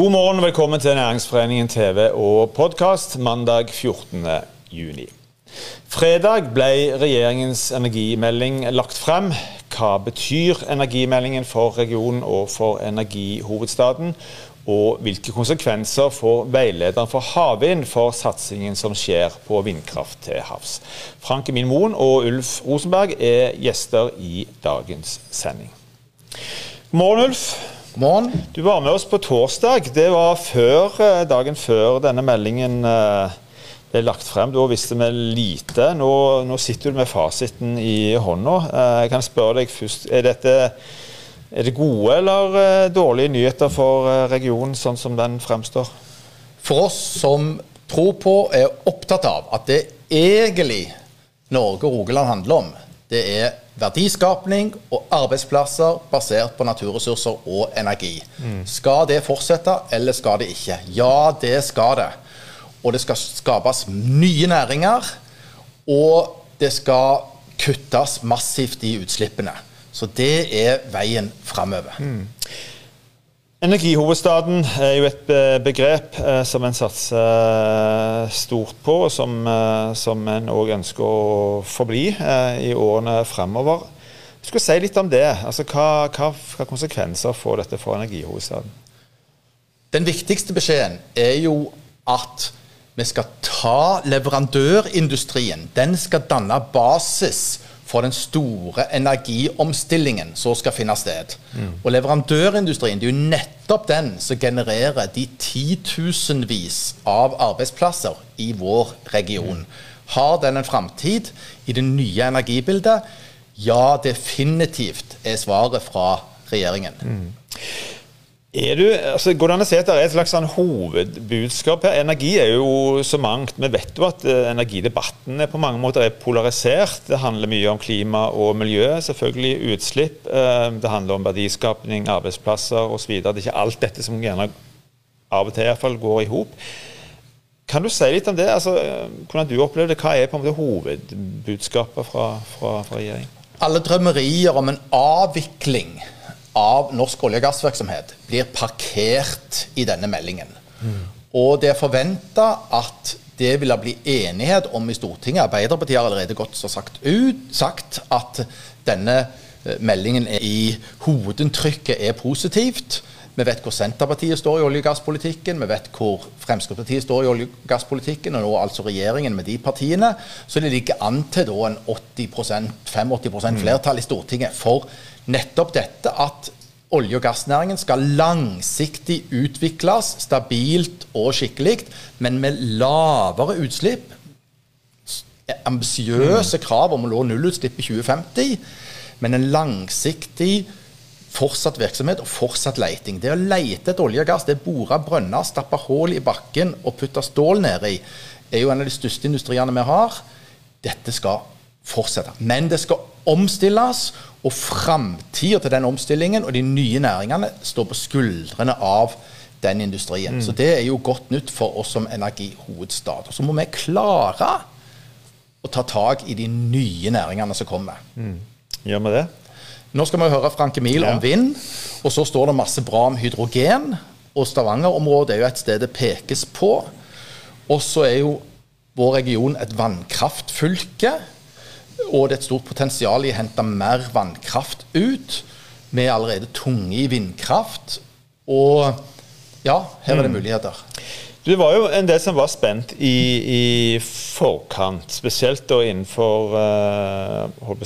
God morgen velkommen til Næringsforeningen TV og podkast mandag 14. juni. Fredag ble regjeringens energimelding lagt frem. Hva betyr energimeldingen for regionen og for energihovedstaden? Og hvilke konsekvenser får veilederen for havvind for satsingen som skjer på vindkraft til havs? Frank Emin Moen og Ulf Rosenberg er gjester i dagens sending. God morgen, Ulf. God morgen. Du var med oss på torsdag. Det var før, eh, dagen før denne meldingen eh, ble lagt frem. Da visste vi lite. Nå, nå sitter du med fasiten i hånda. Eh, jeg kan spørre deg først, er, dette, er det gode eller dårlige nyheter for regionen, sånn som den fremstår? For oss som tror på, er opptatt av at det egentlig Norge og Rogaland handler om, det er verdiskapning og arbeidsplasser basert på naturressurser og energi. Mm. Skal det fortsette, eller skal det ikke? Ja, det skal det. Og det skal skapes nye næringer. Og det skal kuttes massivt i utslippene. Så det er veien framover. Mm. Energihovedstaden er jo et begrep eh, som en satser eh, stort på, og som, eh, som en òg ønsker å forbli i årene fremover. Jeg skulle si litt om det. Altså, hva, hva, hva konsekvenser får dette for energihovedstaden? Den viktigste beskjeden er jo at vi skal ta leverandørindustrien. Den skal danne basis for den store energiomstillingen som skal finne sted. Mm. Og leverandørindustrien det er jo nettopp den som genererer de titusenvis av arbeidsplasser i vår region. Mm. Har den en framtid i det nye energibildet? Ja, definitivt er svaret fra regjeringen. Mm. Er du, altså, går det an å si at det er et slags sånn hovedbudskap her? Energi er jo så mangt. Vi vet jo at uh, energidebatten er på mange måter er polarisert. Det handler mye om klima og miljø, selvfølgelig utslipp. Uh, det handler om verdiskapning, arbeidsplasser osv. Det er ikke alt dette som gjerne av og til i hvert fall går i hop. Kan du si litt om det? Altså, hvordan du opplever det? Hva er på en måte hovedbudskapet fra, fra, fra regjeringen? Alle drømmerier om en avvikling av norsk olje- og gassvirksomhet blir parkert i denne meldingen. Mm. Og det er forventa at det vil bli enighet om i Stortinget. Arbeiderpartiet har allerede godt så sagt ut sagt at denne eh, meldingen i hovedinntrykket er positivt. Vi vet hvor Senterpartiet står i olje- og gasspolitikken, vi vet hvor Fremskrittspartiet står i olje- og gasspolitikken, og nå altså regjeringen med de partiene. Så det ligger an til da en 80% 85 mm. flertall i Stortinget for nettopp dette at olje- og gassnæringen skal langsiktig utvikles stabilt og skikkelig, men med lavere utslipp. Ambisiøse mm. krav om å nå nullutslipp i 2050, men en langsiktig fortsatt virksomhet og fortsatt leiting. Det å leite etter olje og gass, det er bore brønner, stappe hull i bakken og putte stål nedi, er jo en av de største industriene vi har. Dette skal fortsette. Men det skal omstilles, og framtida til den omstillingen og de nye næringene står på skuldrene av den industrien. Mm. Så det er jo godt nytt for oss som energihovedstad. Og så må vi klare å ta tak i de nye næringene som kommer. Mm. Gjør vi det? Nå skal vi høre Frank Emil ja. om vind, og så står det masse bra om hydrogen. Og Stavanger-området er jo et sted det pekes på. Og så er jo vår region et vannkraftfylke. Og det er et stort potensial i å hente mer vannkraft ut. Vi er allerede tunge i vindkraft. Og ja, her er det mm. muligheter. Det var jo en del som var spent i, i forkant, spesielt da innenfor uh,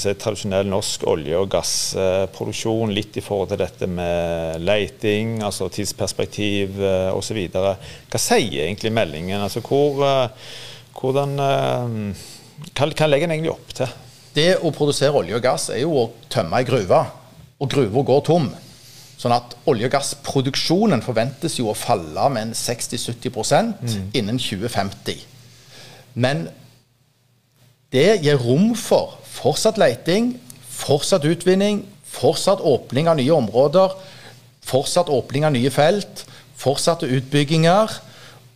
si, tradisjonell norsk olje- og gassproduksjon. Litt i forhold til dette med leiting, altså tidsperspektiv uh, osv. Hva sier egentlig meldingen? Altså, hvor, uh, hvordan, hva, hva legger den egentlig opp til? Det å produsere olje og gass er jo å tømme ei gruve, og gruva går tom. Sånn at olje- og gassproduksjonen forventes jo å falle med en 60-70 mm. innen 2050. Men det gir rom for fortsatt leiting, fortsatt utvinning, fortsatt åpning av nye områder, fortsatt åpning av nye felt, fortsatte utbygginger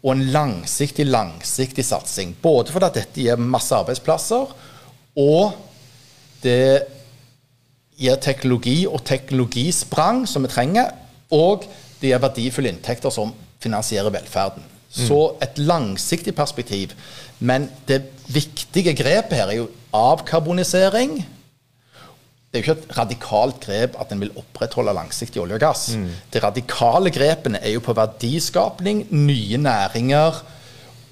og en langsiktig, langsiktig satsing. Både fordi dette gir masse arbeidsplasser, og det gir teknologi og teknologisprang som vi trenger. Og det gir verdifulle inntekter som finansierer velferden. Så et langsiktig perspektiv. Men det viktige grepet her er jo avkarbonisering. Det er jo ikke et radikalt grep at en vil opprettholde langsiktig olje og gass. Mm. De radikale grepene er jo på verdiskapning, nye næringer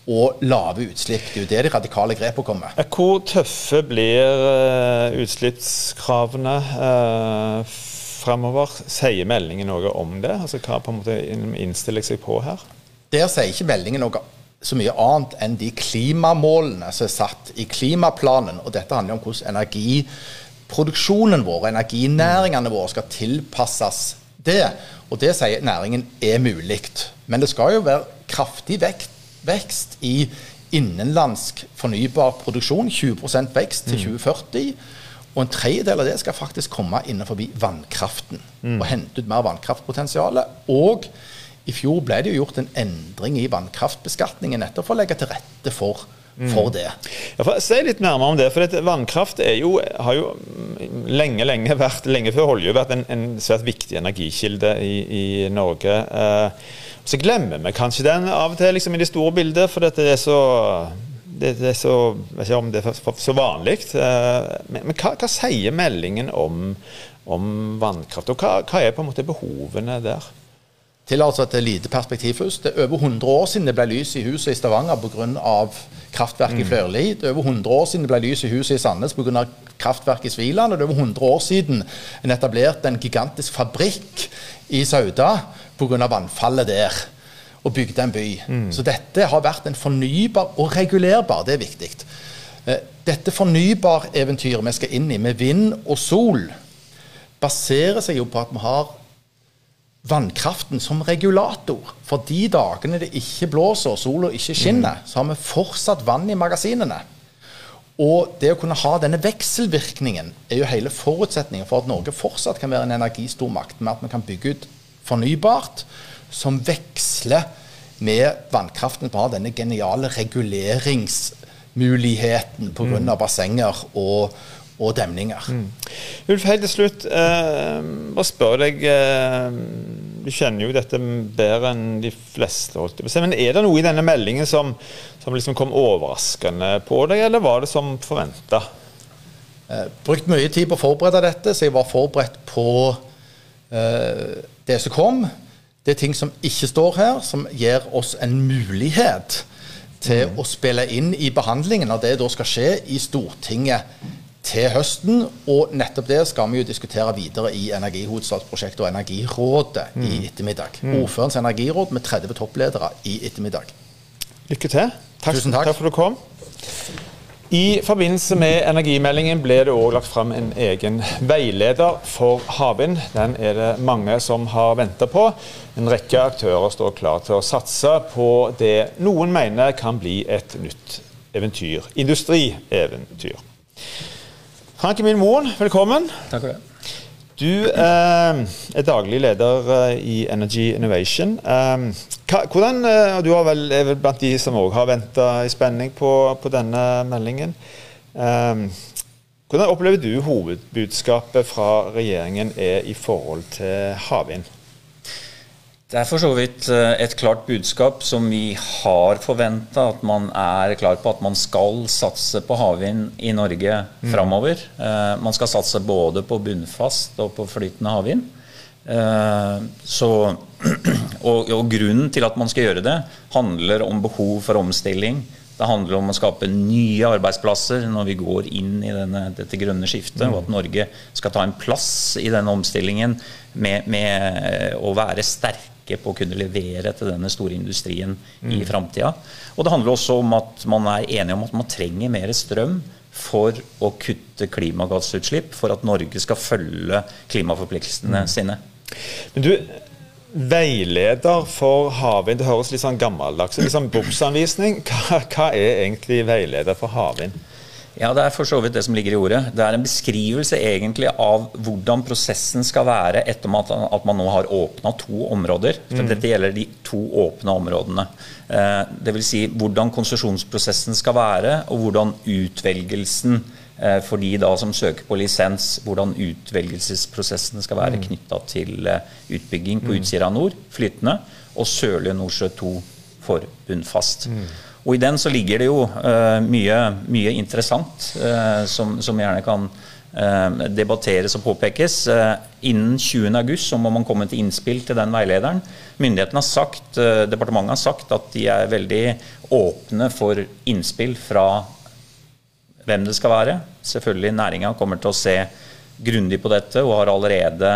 og lave utslipp. Det er jo det de radikale grepene kommer. Hvor tøffe blir uh, utslippskravene uh, framover? Sier meldingen noe om det? Altså Hva på en måte innstiller seg på her? Der sier ikke meldingen noe så mye annet enn de klimamålene som er satt i klimaplanen. Og dette handler om hvordan energiproduksjonen vår, energinæringene våre, skal tilpasses det. Og det sier næringen er mulig. Men det skal jo være kraftig vekst i innenlandsk fornybar produksjon. 20% vekst til 2040. Mm. Og en tredjedel av det skal faktisk komme innenfor vannkraften. Mm. Og hente ut mer vannkraftpotensial. Og i fjor ble det jo gjort en endring i vannkraftbeskatningen nettopp for å legge til rette for, for det. Ja, for Si litt nærmere om det. for dette, Vannkraft jo, har jo lenge lenge vært, lenge før olje vært en, en svært viktig energikilde i, i Norge. Eh, så glemmer vi kanskje den av og til liksom, i det store bildet, for dette er så det, det, er så, jeg ikke om det er så vanlig. Eh, men, men hva, hva, sier meldingen om, om vannkraft, og hva, hva, er på en måte behovene der? Tillater et lite perspektiv først. Det er over 100 år siden det ble lys i huset i Stavanger pga. kraftverket mm. i Flørli. Det er over 100 år siden det ble lys i huset i Sandnes pga. kraftverket i Sviland. Og det er over 100 år siden en etablerte en gigantisk fabrikk i Sauda pga. vannfallet der og bygde en by. Mm. Så dette har vært en fornybar og regulerbar, det er viktig. Eh, dette fornybareventyret vi skal inn i, med vind og sol, baserer seg jo på at vi har vannkraften som regulator. For de dagene det ikke blåser og sola ikke skinner, mm. så har vi fortsatt vann i magasinene. Og det å kunne ha denne vekselvirkningen er jo hele forutsetningen for at Norge fortsatt kan være en energistormakt, med at vi kan bygge ut fornybart som veksler med vannkraften. på denne geniale reguleringsmuligheten pga. Mm. bassenger og, og demninger. Mm. Ulf, helt til slutt, eh, bare spør deg eh, Du kjenner jo dette bedre enn de fleste. Men Er det noe i denne meldingen som, som liksom kom overraskende på deg, eller var det som forventa? Eh, brukt mye tid på å forberede dette, så jeg var forberedt på eh, det som kom. Det er ting som ikke står her, som gir oss en mulighet til mm. å spille inn i behandlingen når det da skal skje i Stortinget til høsten. Og nettopp det skal vi jo diskutere videre i Energihovedstadsprosjektet og Energirådet mm. i ettermiddag. Mm. Ordførerens energiråd med 30 toppledere i ettermiddag. Lykke til. Takk, Tusen takk. takk for at du kom. I forbindelse med energimeldingen ble det òg lagt fram en egen veileder for havvind. Den er det mange som har venta på. En rekke aktører står klar til å satse på det noen mener kan bli et nytt eventyr. Industrieventyr. Frank Emil Moen, velkommen. Takk for det. Du eh, er daglig leder eh, i Energy Innovation. Eh, hva, hvordan, eh, du vel, er vel blant de som òg har venta i spenning på, på denne meldingen. Eh, hvordan opplever du hovedbudskapet fra regjeringen er i forhold til havvind? Det er for så vidt eh, et klart budskap som vi har forventa. At man er klar på at man skal satse på havvind i Norge mm. framover. Eh, man skal satse både på bunnfast og på flytende havvind. Eh, så, og, og, grunnen til at man skal gjøre det, handler om behov for omstilling. Det handler om å skape nye arbeidsplasser når vi går inn i denne, dette grønne skiftet. Mm. Og at Norge skal ta en plass i denne omstillingen med, med å være sterke sterke på å kunne levere til denne store industrien mm. i framtida. Og det handler også om at man er enige om at man trenger mer strøm for å kutte klimagassutslipp, for at Norge skal følge klimaforpliktelsene mm. sine. Men du, Veileder for havvind, det høres litt sånn gammeldags ut. Liksom bruksanvisning. Hva, hva er egentlig veileder for havvind? Ja, Det er for så vidt det som ligger i ordet. Det er en beskrivelse egentlig av hvordan prosessen skal være etter at, man nå har åpna to områder. For mm. Dette gjelder de to åpne områdene. Eh, Dvs. Si hvordan konsesjonsprosessen skal være, og hvordan utvelgelsen eh, for de da som søker på lisens, hvordan utvelgelsesprosessen skal være mm. knytta til eh, utbygging på mm. Utsira nord, flytende, og Sørlige Nordsjø 2 for bunnfast. Mm. Og I den så ligger det jo uh, mye, mye, interessant uh, som, som, gjerne kan uh, debatteres og påpekes. innen 20.8 så må man komme til innspill til den veilederen. Myndighetene har sagt, Departementet har sagt at de er veldig åpne for innspill fra hvem det skal være. Selvfølgelig Næringa kommer til å se grundig på dette og har allerede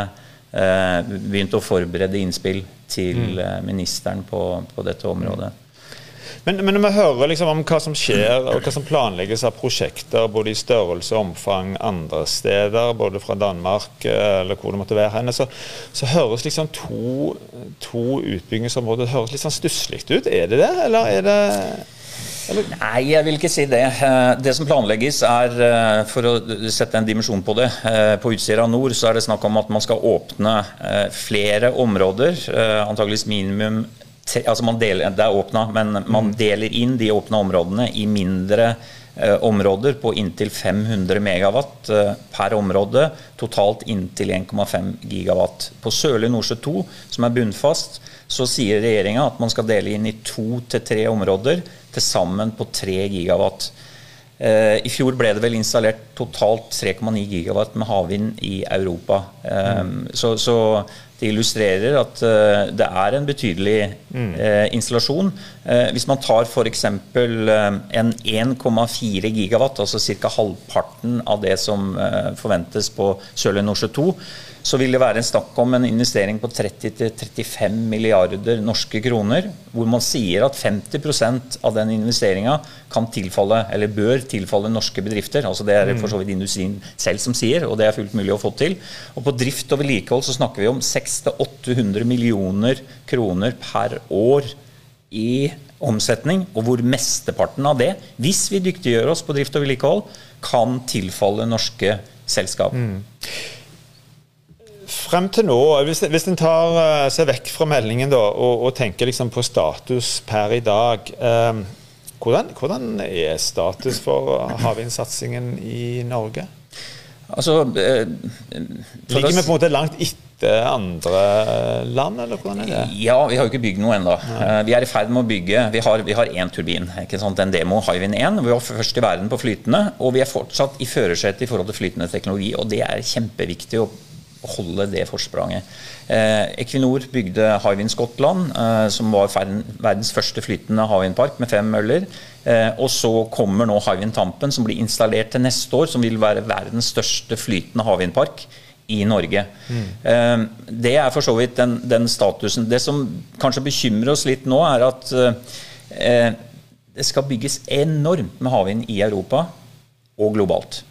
begynt å forberede innspill til mm. ministeren på, på dette området. Men, men, når vi hører liksom om hva som skjer og hva som planlegges av prosjekter, både i størrelse og omfang andre steder, både fra Danmark eh, eller hvor det måtte være henne, så, så høres liksom to, to utbyggingsområder høres litt sånn stusslig ut. Er det det, eller er det? Nei, jeg vil ikke si det. Eh, det som planlegges er, eh, for å sette en dimensjon på det, på Utsira nord så er det snakk om at man skal åpne flere områder, antageligvis minimum altså man deler, Det er åpna, men man mm. deler inn de åpna områdene i mindre eh, områder på inntil 500 megawatt eh, per område. Totalt inntil 1,5 gigawatt. På Sørlige Nordsjø 2, som er bunnfast, så sier regjeringa at man skal dele inn i to til tre områder, til sammen på 3 gigawatt. Eh, I fjor ble det vel installert totalt 3,9 gigawatt med havvind i Europa. Mm. Så, så, det illustrerer at uh, det er en betydelig mm. installasjon. Uh, hvis man tar f.eks. en 1,4 gigawatt, altså ca. halvparten av det som forventes på Sørlige Nordsjø 2, så vil det være en snakk om en investering på 30-35 milliarder norske kroner, hvor man sier at 50% av den investeringa kan tilfalle, eller bør tilfalle norske bedrifter. altså Det er for så vidt industrien selv som sier, og det er fullt mulig å få til. Og På drift og vedlikehold så snakker vi om 600-800 millioner kroner per år i omsetning, og hvor mesteparten av det, hvis vi dyktiggjør oss på drift og vedlikehold, kan tilfalle norske selskap. Mm. Frem til nå, hvis, hvis en tar uh, seg vekk fra meldingen da, og, og, tenker liksom på status per i dag eh, hvordan, hvordan, er status for havvindsatsingen i Norge? Altså, eh, Ligger vi på en måte langt etter andre land, eller hvordan er det? Ja, vi har jo ikke bygd noe ennå. Eh, vi er i ferd med å bygge Vi har, vi har én turbin, ikke sant? en demo, Hywind 1. Vi var først i verden på flytende, og vi er fortsatt i førersetet i forhold til flytende teknologi. Og det er kjempeviktig å holde det forspranget. Eh, Equinor bygde Hywind Skottland, eh, som var verdens første flytende havvindpark med fem møller. Eh, og så kommer nå Hywind Tampen, som blir installert til neste år, som vil være verdens største flytende havvindpark i Norge. Mm. Det er for så vidt den, den, statusen. Det som kanskje bekymrer oss litt nå, er at eh, det skal bygges enormt med havvind i Europa og globalt.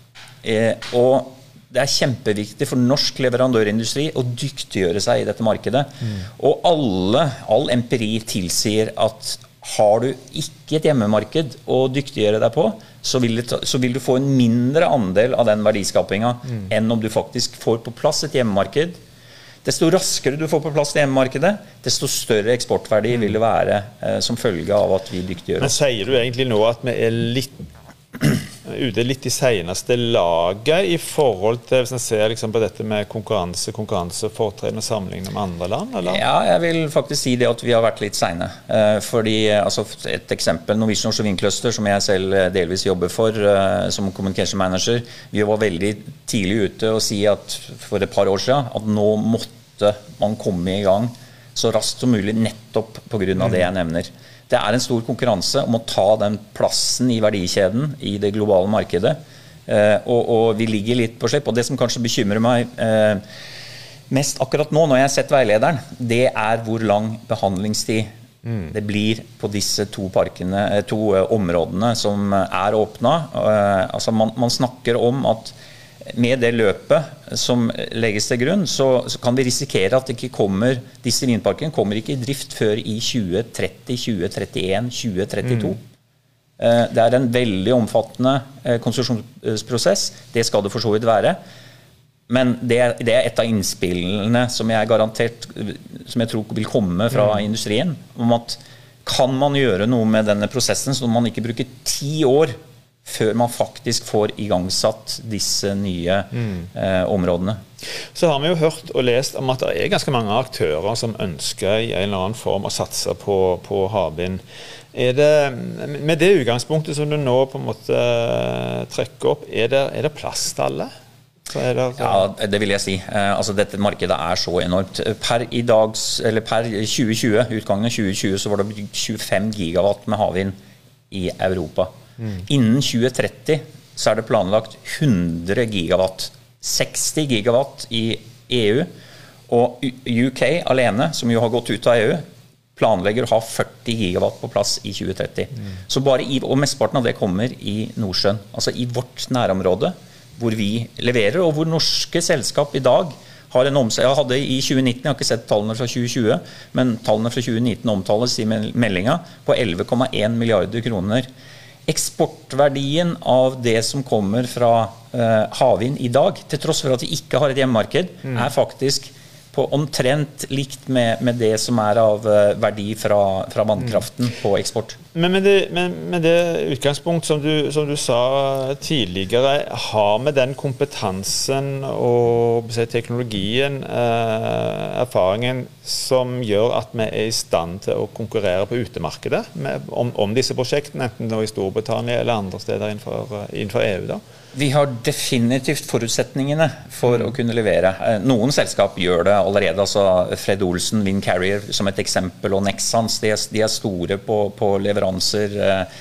Eh, og det er kjempeviktig for norsk leverandørindustri å dyktiggjøre seg i dette markedet. Mm. Og alle, all empiri tilsier at har du ikke et hjemmemarked å dyktiggjøre deg på, så vil, ta, så vil du få en mindre andel av den verdiskapinga mm. enn om du faktisk får på plass et hjemmemarked. Desto raskere du får på plass det hjemmemarkedet, desto større eksportverdi mm. vil det være eh, som følge av at vi dyktiggjør oss. Men Sier du egentlig nå at vi er litt ute litt i seneste laget i forhold til hvis en ser liksom på dette med konkurranse, konkurransefortrinn og sammenlignet med andre land? Eller? Ja, jeg vil faktisk si det at vi har vært litt seine. Eh, fordi, altså, et eksempel, Norwegian Offshore Wind Cluster, som jeg selv eh, delvis jobber for eh, som communication manager, vi var veldig tidlig ute og si at for et par år siden at nå måtte man komme i gang så raskt som mulig nettopp pga. Mm. det jeg nevner. Det er en stor konkurranse om å ta den plassen i verdikjeden i det globale markedet. Eh, og, og, vi ligger litt på slipp. Og det som kanskje bekymrer meg eh, mest akkurat nå, når jeg har sett veilederen, det er hvor lang behandlingstid mm. det blir på disse to, parkene, eh, to områdene som er åpna. Altså man, man snakker om at med det løpet som legges til grunn, så, så kan vi risikere at ikke kommer, disse vindparkene kommer ikke i drift før i 2030, 2031, 2032. Mm. Eh, det er en veldig omfattende eh, konsesjonsprosess. Det skal det for så vidt være. Men det er, det er, et av innspillene som jeg garantert som jeg tror vil komme fra mm. industrien. Om at kan man gjøre noe med denne prosessen, så man ikke bruker ti år før man faktisk får igangsatt disse nye eh, områdene. Så har vi jo hørt og lest om at det er ganske mange aktører som ønsker i en eller annen form å satse på, på havvind. Er det, med det utgangspunktet som du nå på en måte eh, trekker opp, er det, er det plass til alle? Det, ja, det vil jeg si. Eh, altså, dette markedet er så enormt. Per, i dags, eller per 2020, utgangen av 2020 så var det 25 gigawatt med havvind i Europa. Mm. Innen 2030 så er det planlagt 100 gigawatt. 60 gigawatt i EU. Og UK alene, som jo har gått ut av EU, planlegger å ha 40 gigawatt på plass i 2030. Mm. Så bare i, og Mesteparten av det kommer i Nordsjøen. Altså i vårt nærområde hvor vi leverer, og hvor norske selskap i dag har en omsetning Jeg hadde i 2019, jeg har ikke sett tallene fra 2020, men tallene fra 2019 omtales i meldinga på 11,1 milliarder kroner. Eksportverdien av det som kommer fra uh, havvind i dag, til tross for at vi ikke har et hjemmemarked, mm. er faktisk på omtrent likt med, med, det som er av eh, verdi fra, fra vannkraften mm. på eksport. Men med det, med, med det utgangspunkt som du, som du, sa tidligere, har vi den kompetansen og teknologien, eh, erfaringen, som gjør at vi er i stand til å konkurrere på utemarkedet med, om, om, disse prosjektene, enten er i Storbritannia eller andre steder innenfor, innenfor EU? da? Vi har definitivt forutsetningene for å kunne levere. Eh, noen selskap gjør det allerede. altså Fred Olsen, Wind Carrier som et eksempel, og Nexans. De er, de er store på, på, leveranser eh,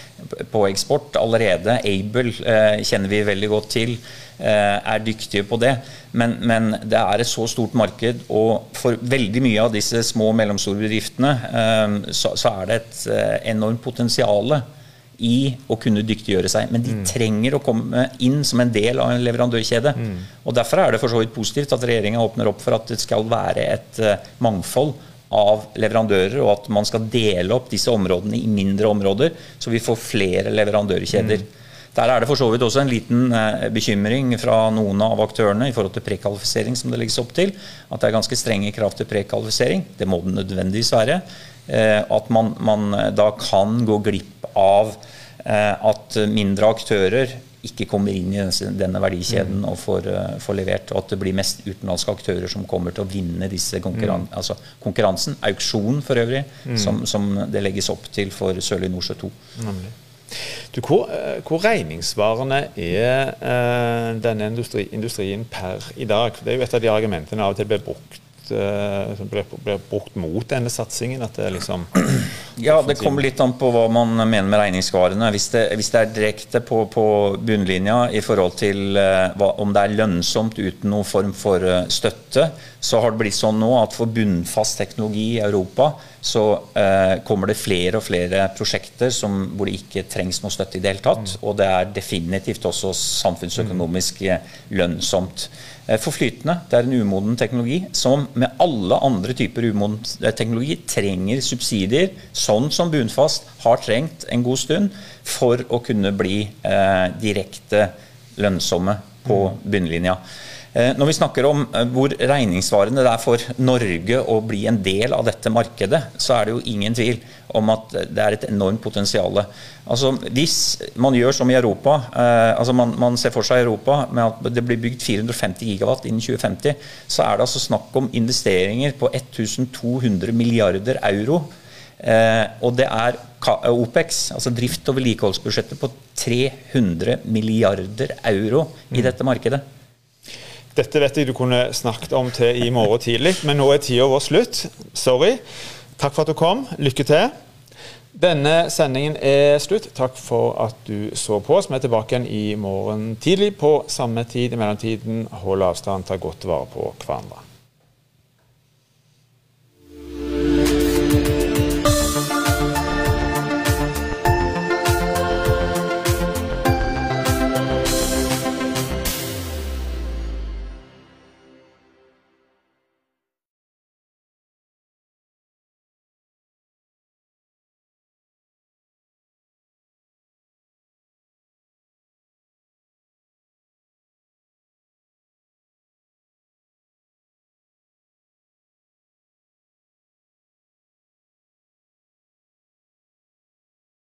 på eksport allerede. Able eh, kjenner vi veldig godt til. Er dyktige på det. Men, men, det er et så stort marked, og for veldig mye av disse små og mellomstore bedriftene så, så er det et enormt potensial i å kunne dyktiggjøre seg. Men de mm. trenger å komme inn som en del av en leverandørkjede. Mm. Og Derfor er det for så vidt positivt at regjeringa åpner opp for at det skal være et uh, mangfold av leverandører, og at man skal dele opp disse områdene i mindre områder, så vi får flere leverandørkjeder. Mm. Der er det for så vidt også en liten uh, bekymring fra noen av aktørene i forhold til prekvalifisering, som det legges opp til. At det er ganske strenge krav til prekvalifisering. Det må det nødvendigvis være. Uh, at man, man da kan gå glipp av eh, at mindre aktører ikke kommer inn i denne verdikjeden og får, eh, får, levert. Og at det blir mest utenlandske aktører som kommer til å vinne disse konkurran mm. altså konkurransen. Auksjonen for øvrig, mm. som, som, det legges opp til for Sørlige Nordsjø 2. Du, hvor, eh, hvor, regningssvarende er uh, denne industri, industrien per i dag? Det er jo et av de argumentene av og til blir brukt som ble, ble, brukt mot denne satsingen? At det liksom Ja, det kommer litt an på hva man mener med regningssvarene. Hvis det, hvis det er direkte på, på, bunnlinja i forhold til uh, hva, om det er lønnsomt uten noen form for uh, støtte, så har det blitt sånn nå at for bunnfast teknologi i Europa så kommer det flere og flere prosjekter som, hvor det ikke trengs noe støtte i det hele tatt. Mm. Og det er definitivt også samfunnsøkonomisk lønnsomt. Eh, for flytende. Det er en umoden teknologi som med alle andre typer umoden eh, teknologi trenger subsidier, sånn som Bunfast har trengt en god stund, for å kunne bli eh, direkte lønnsomme på mm. bunnlinja. Eh, når vi snakker om eh, hvor regningssvarende det er for Norge å bli en del av dette markedet, så er det jo ingen tvil om at det er et enormt potensial. Altså, hvis man gjør som i Europa, eh, altså man, man, ser for seg Europa med at det blir bygd 450 gigawatt innen 2050, så er det altså snakk om investeringer på 1200 milliarder euro. Eh, og det er OPEX, altså drift- og vedlikeholdsbudsjettet på 300 milliarder euro i mm. dette markedet. Dette vet jeg du kunne snakket om til i morgen tidlig, men nå er tida vår slutt. Sorry. Takk for at du kom. Lykke til. Denne sendingen er slutt. Takk for at du så på oss. Vi er tilbake igjen i morgen tidlig på samme tid. I mellomtiden, hold avstand, ta godt vare på hverandre.